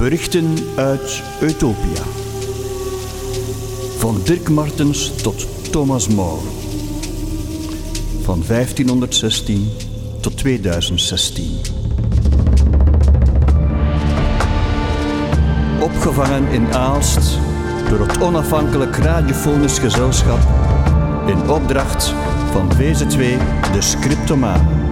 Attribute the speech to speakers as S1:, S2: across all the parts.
S1: Berichten uit Utopia. Van Dirk Martens tot Thomas More. Van 1516 tot 2016. Opgevangen in Aalst door het onafhankelijk radiofonisch gezelschap in opdracht van VZ2 de Scriptomaan.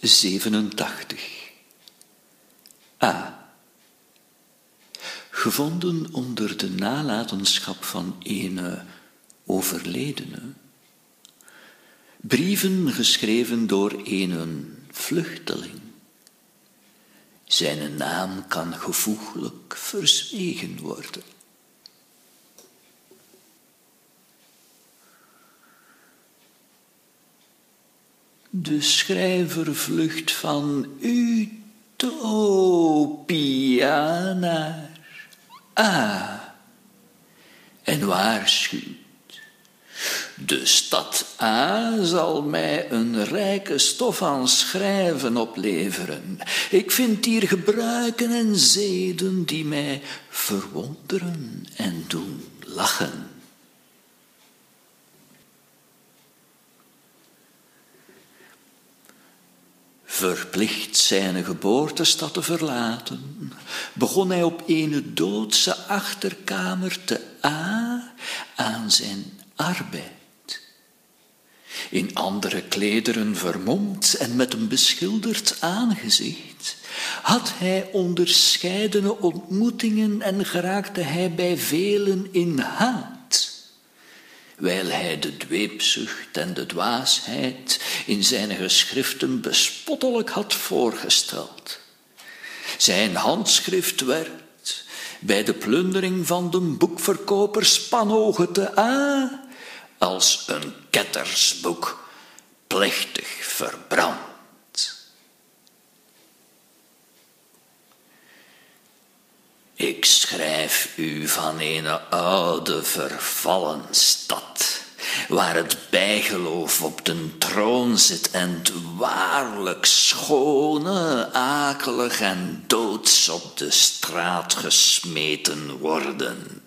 S2: Zevenentachtig. A. Gevonden onder de nalatenschap van een overledene. Brieven geschreven door een vluchteling. Zijn naam kan gevoeglijk verzwegen worden. De schrijver vlucht van Utopia naar A en waarschuwt. De stad A zal mij een rijke stof aan schrijven opleveren. Ik vind hier gebruiken en zeden die mij verwonderen en doen lachen. Verplicht zijn geboortestad te verlaten, begon hij op een doodse achterkamer te A aan zijn arbeid. In andere klederen vermomd en met een beschilderd aangezicht, had hij onderscheidene ontmoetingen en geraakte hij bij velen in haat wijl hij de dweepzucht en de dwaasheid in zijn geschriften bespottelijk had voorgesteld. Zijn handschrift werd bij de plundering van de boekverkoper Spanogen te A als een kettersboek plechtig verbrand. Ik schrijf u van een oude vervallen stad, waar het bijgeloof op den troon zit en het waarlijk schone, akelig en doods op de straat gesmeten worden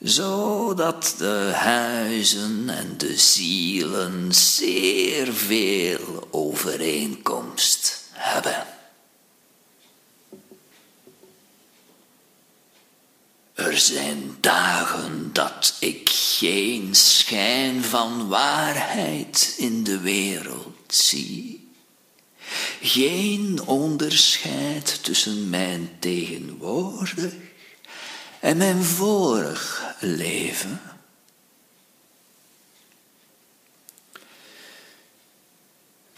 S2: zodat de huizen en de zielen zeer veel overeenkomst hebben. Er zijn dagen dat ik geen schijn van waarheid in de wereld zie. Geen onderscheid tussen mijn tegenwoordig en mijn vorig leven.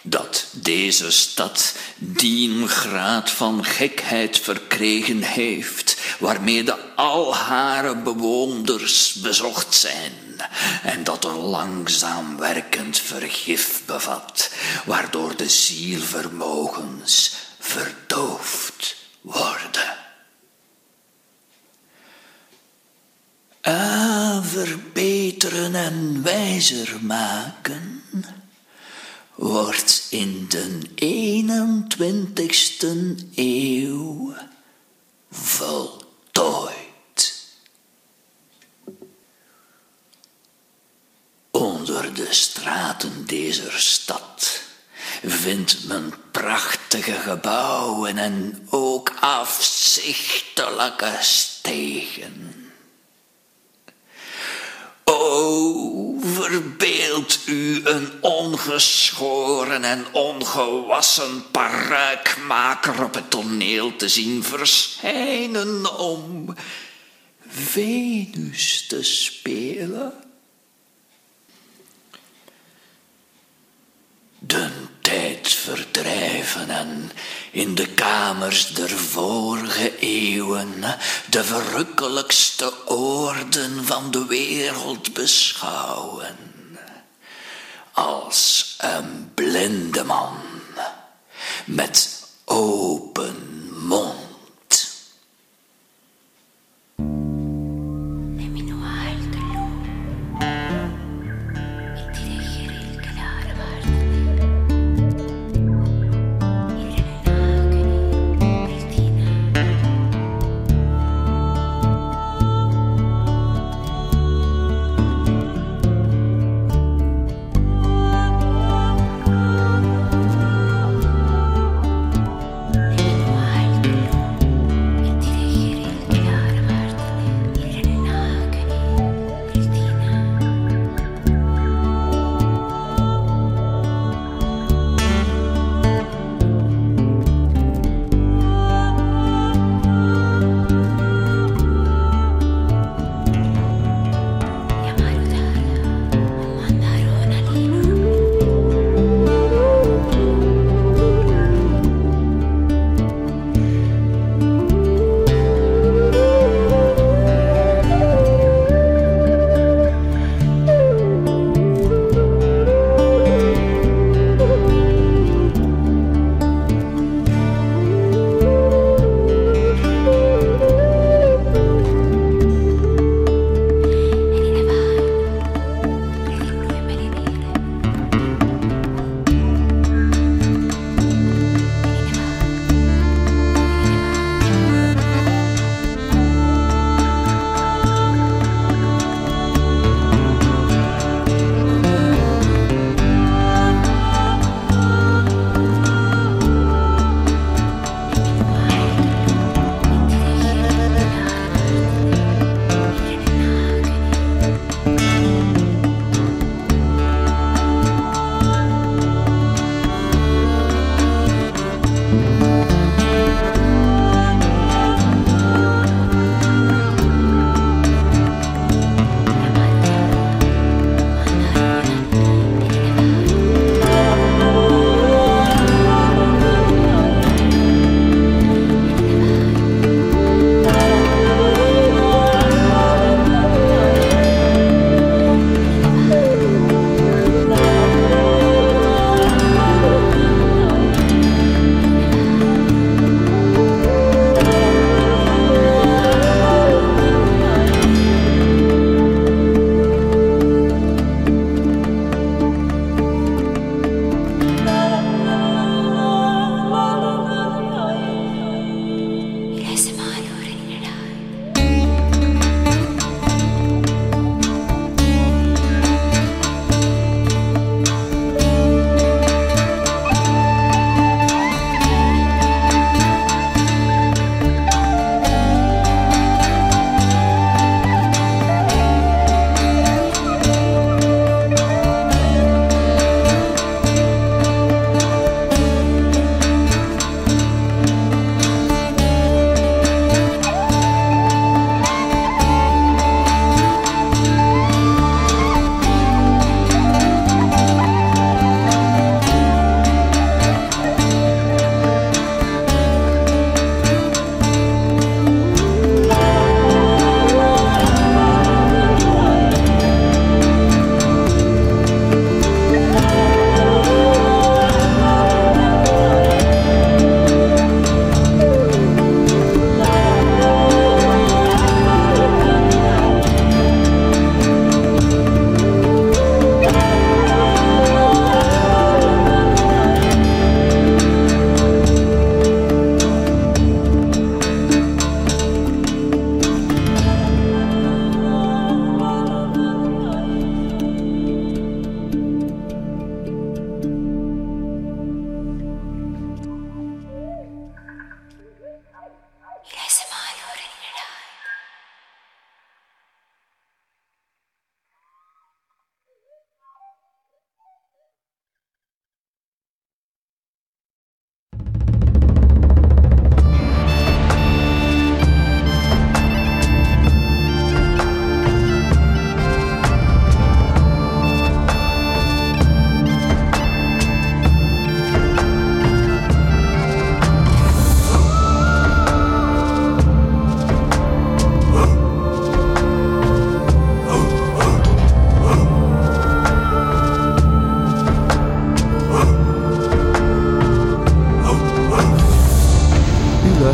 S2: dat deze stad dien graad van gekheid verkregen heeft, waarmee de al haar bewoners bezocht zijn, en dat een langzaam werkend vergif bevat, waardoor de zielvermogens verdoofd worden. A verbeteren en wijzer maken wordt in de 21ste eeuw voltooid. Onder de straten deze stad vindt men prachtige gebouwen en ook afzichtelijke stegen. O, verbeeld u een ongeschoren en ongewassen paruikmaker op het toneel te zien verschijnen om Venus te spelen? De tijd verdrijven en in de kamers der vorige eeuwen de verrukkelijkste oorden van de wereld beschouwen. Als een blinde man met open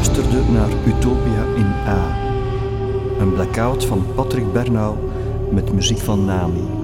S2: luisterde naar Utopia
S1: in A. Een blackout van Patrick Bernau met muziek van Nami.